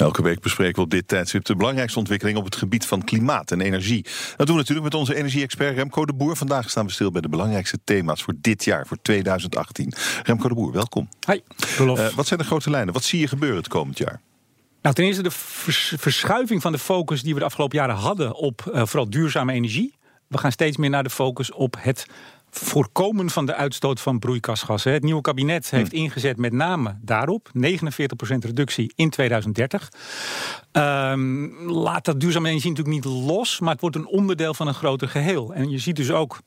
Elke week bespreken we op dit tijdstip de belangrijkste ontwikkeling op het gebied van klimaat en energie. Dat doen we natuurlijk met onze energie-expert Remco de Boer. Vandaag staan we stil bij de belangrijkste thema's voor dit jaar, voor 2018. Remco de Boer, welkom. Hi, uh, wat zijn de grote lijnen? Wat zie je gebeuren het komend jaar? Nou, ten eerste de verschuiving van de focus die we de afgelopen jaren hadden op uh, vooral duurzame energie. We gaan steeds meer naar de focus op het voorkomen van de uitstoot van broeikasgassen. Het nieuwe kabinet hm. heeft ingezet met name daarop. 49% reductie in 2030. Um, laat dat duurzame energie natuurlijk niet los, maar het wordt een onderdeel van een groter geheel. En je ziet dus ook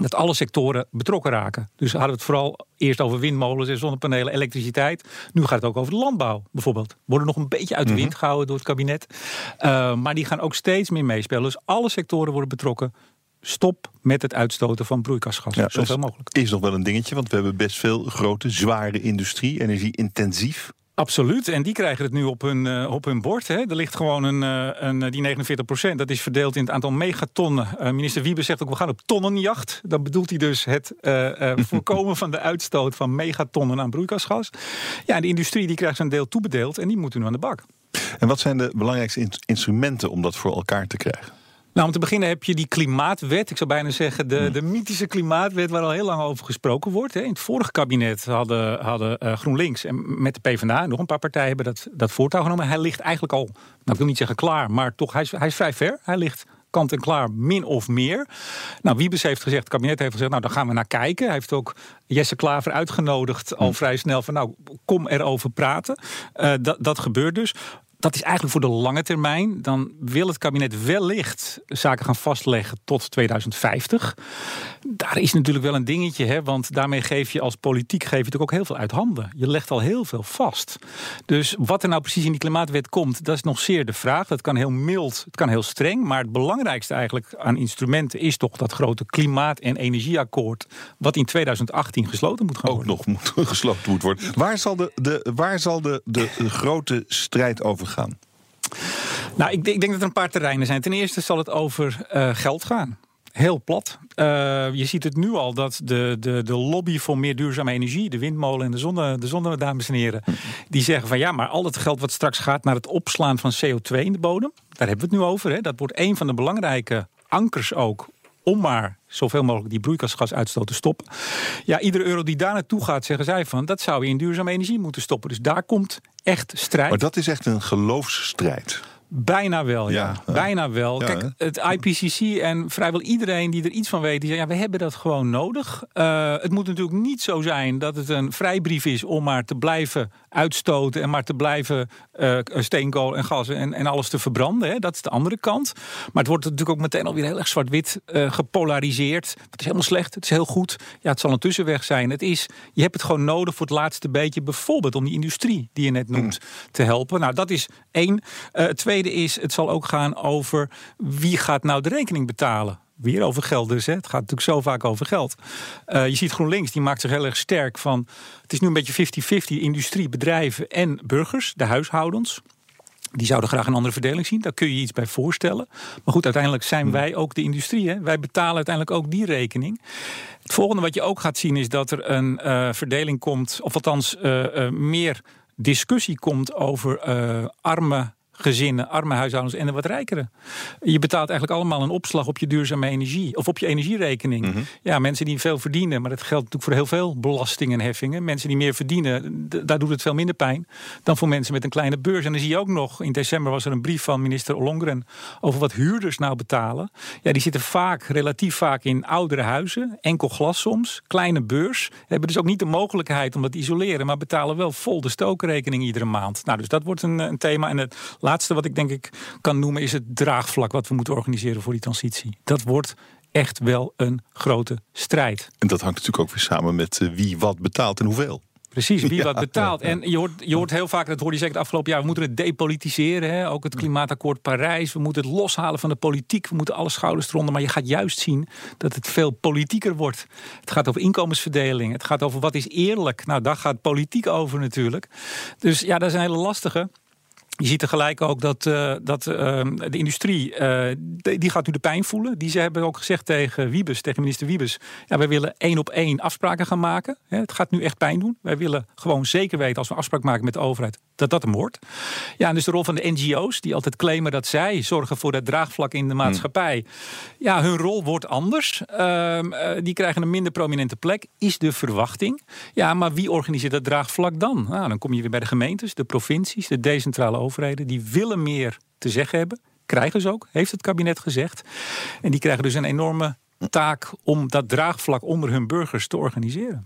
dat alle sectoren betrokken raken. Dus hadden we het vooral eerst over windmolens en zonnepanelen, elektriciteit. Nu gaat het ook over de landbouw bijvoorbeeld. Worden nog een beetje uit de wind mhm. gehouden door het kabinet. Uh, maar die gaan ook steeds meer meespelen. Dus alle sectoren worden betrokken stop met het uitstoten van broeikasgassen. Ja, zoveel mogelijk. Is nog wel een dingetje, want we hebben best veel grote, zware industrie, energie-intensief. Absoluut, en die krijgen het nu op hun, uh, op hun bord. Hè. Er ligt gewoon een, uh, een, die 49 procent, dat is verdeeld in het aantal megatonnen. Uh, minister Wiebe zegt ook, we gaan op tonnenjacht. Dan bedoelt hij dus het voorkomen van de uitstoot van megatonnen aan broeikasgas. Ja, de industrie die krijgt zijn deel toebedeeld en die moeten nu aan de bak. En wat zijn de belangrijkste instrumenten om dat voor elkaar te krijgen? Nou, om te beginnen heb je die klimaatwet. Ik zou bijna zeggen de, hmm. de mythische klimaatwet waar al heel lang over gesproken wordt. In het vorige kabinet hadden, hadden uh, GroenLinks en met de PvdA nog een paar partijen hebben dat, dat voortouw genomen. Hij ligt eigenlijk al, nou ik wil niet zeggen klaar, maar toch, hij is, hij is vrij ver. Hij ligt kant en klaar, min of meer. Nou, Wiebes heeft gezegd, het kabinet heeft gezegd, nou, daar gaan we naar kijken. Hij heeft ook Jesse Klaver uitgenodigd al hmm. vrij snel van, nou, kom erover praten. Uh, dat, dat gebeurt dus dat is eigenlijk voor de lange termijn. Dan wil het kabinet wellicht zaken gaan vastleggen tot 2050. Daar is natuurlijk wel een dingetje, hè, want daarmee geef je als politiek geef je natuurlijk ook heel veel uit handen. Je legt al heel veel vast. Dus wat er nou precies in die klimaatwet komt, dat is nog zeer de vraag. Dat kan heel mild, het kan heel streng, maar het belangrijkste eigenlijk aan instrumenten is toch dat grote klimaat- en energieakkoord, wat in 2018 gesloten moet gaan worden. Ook nog moet, gesloten moet worden. Waar zal de, de, waar zal de, de, de grote strijd over gaan? Nou, ik, ik, denk dat er een paar terreinen zijn. Ten eerste zal het over uh, geld gaan. Heel plat. Uh, je ziet het nu al dat de, de, de lobby voor meer duurzame energie, de windmolen en de zonne, de zonne, dames en heren, die zeggen van ja, maar al het geld wat straks gaat naar het opslaan van CO2 in de bodem, daar hebben we het nu over. Hè. Dat wordt een van de belangrijke ankers ook om maar zoveel mogelijk die broeikasgasuitstoot te stoppen. Ja, iedere euro die daar naartoe gaat, zeggen zij van, dat zou je in duurzame energie moeten stoppen. Dus daar komt echt strijd. Maar dat is echt een geloofsstrijd. Bijna wel, ja. Bijna wel. Kijk, het IPCC en vrijwel iedereen die er iets van weet, die zegt, ja, we hebben dat gewoon nodig. Uh, het moet natuurlijk niet zo zijn dat het een vrijbrief is om maar te blijven uitstoten en maar te blijven uh, steenkool en gas en, en alles te verbranden. Hè. Dat is de andere kant. Maar het wordt natuurlijk ook meteen alweer heel erg zwart-wit uh, gepolariseerd. Het is helemaal slecht, het is heel goed. Ja, het zal een tussenweg zijn. Het is, je hebt het gewoon nodig voor het laatste beetje, bijvoorbeeld om die industrie die je net noemt mm. te helpen. Nou, dat is één. Uh, tweede is, het zal ook gaan over wie gaat nou de rekening betalen. Weer over geld dus. Hè. Het gaat natuurlijk zo vaak over geld. Uh, je ziet GroenLinks, die maakt zich heel erg sterk van... het is nu een beetje 50-50, industrie, bedrijven en burgers, de huishoudens. Die zouden graag een andere verdeling zien. Daar kun je je iets bij voorstellen. Maar goed, uiteindelijk zijn hmm. wij ook de industrie. Hè? Wij betalen uiteindelijk ook die rekening. Het volgende wat je ook gaat zien is dat er een uh, verdeling komt... of althans uh, meer discussie komt over arme gezinnen, arme huishoudens en de wat rijkere. Je betaalt eigenlijk allemaal een opslag op je duurzame energie of op je energierekening. Mhm. Ja, mensen die veel verdienen, maar dat geldt natuurlijk voor heel veel belastingen en heffingen. Mensen die meer verdienen, daar doet het veel minder pijn dan voor mensen met een kleine beurs. En dan zie je ook nog, in december was er een brief van minister Ollongren over wat huurders nou betalen. Ja, die zitten vaak, relatief vaak in oudere huizen, enkel glas soms, kleine beurs. Hebben dus ook niet de mogelijkheid om dat te isoleren, maar betalen wel vol de stookrekening iedere maand. Nou, dus dat wordt een, een thema. En het laatste wat ik denk ik kan noemen is het draagvlak wat we moeten organiseren voor die transitie. Dat wordt echt wel een grote strijd. En dat hangt natuurlijk ook weer samen met eh, wie wat betaalt en hoeveel. Precies, wie wat betaalt. En je hoort, je hoort heel vaak, dat hoorde je zeker het afgelopen jaar... we moeten het depolitiseren, hè? ook het klimaatakkoord Parijs. We moeten het loshalen van de politiek. We moeten alle schouders eronder. Maar je gaat juist zien dat het veel politieker wordt. Het gaat over inkomensverdeling. Het gaat over wat is eerlijk. Nou, daar gaat politiek over natuurlijk. Dus ja, dat is een hele lastige. Je ziet tegelijk ook dat, uh, dat uh, de industrie, uh, die gaat nu de pijn voelen. Die ze hebben ook gezegd tegen Wiebes, tegen minister Wiebes... Ja, wij willen één op één afspraken gaan maken. Het gaat nu echt pijn doen. Wij willen gewoon zeker weten, als we afspraak maken met de overheid... dat dat hem wordt. Ja, en dus de rol van de NGO's, die altijd claimen dat zij zorgen voor dat draagvlak in de hmm. maatschappij. Ja, hun rol wordt anders. Ehm, eh, die krijgen een minder prominente plek, is de verwachting. Ja, maar wie organiseert dat draagvlak dan? Nou, dan kom je weer bij de gemeentes, de provincies, de decentrale overheden. Die willen meer te zeggen hebben. Krijgen ze ook, heeft het kabinet gezegd. En die krijgen dus een enorme taak om dat draagvlak onder hun burgers te organiseren.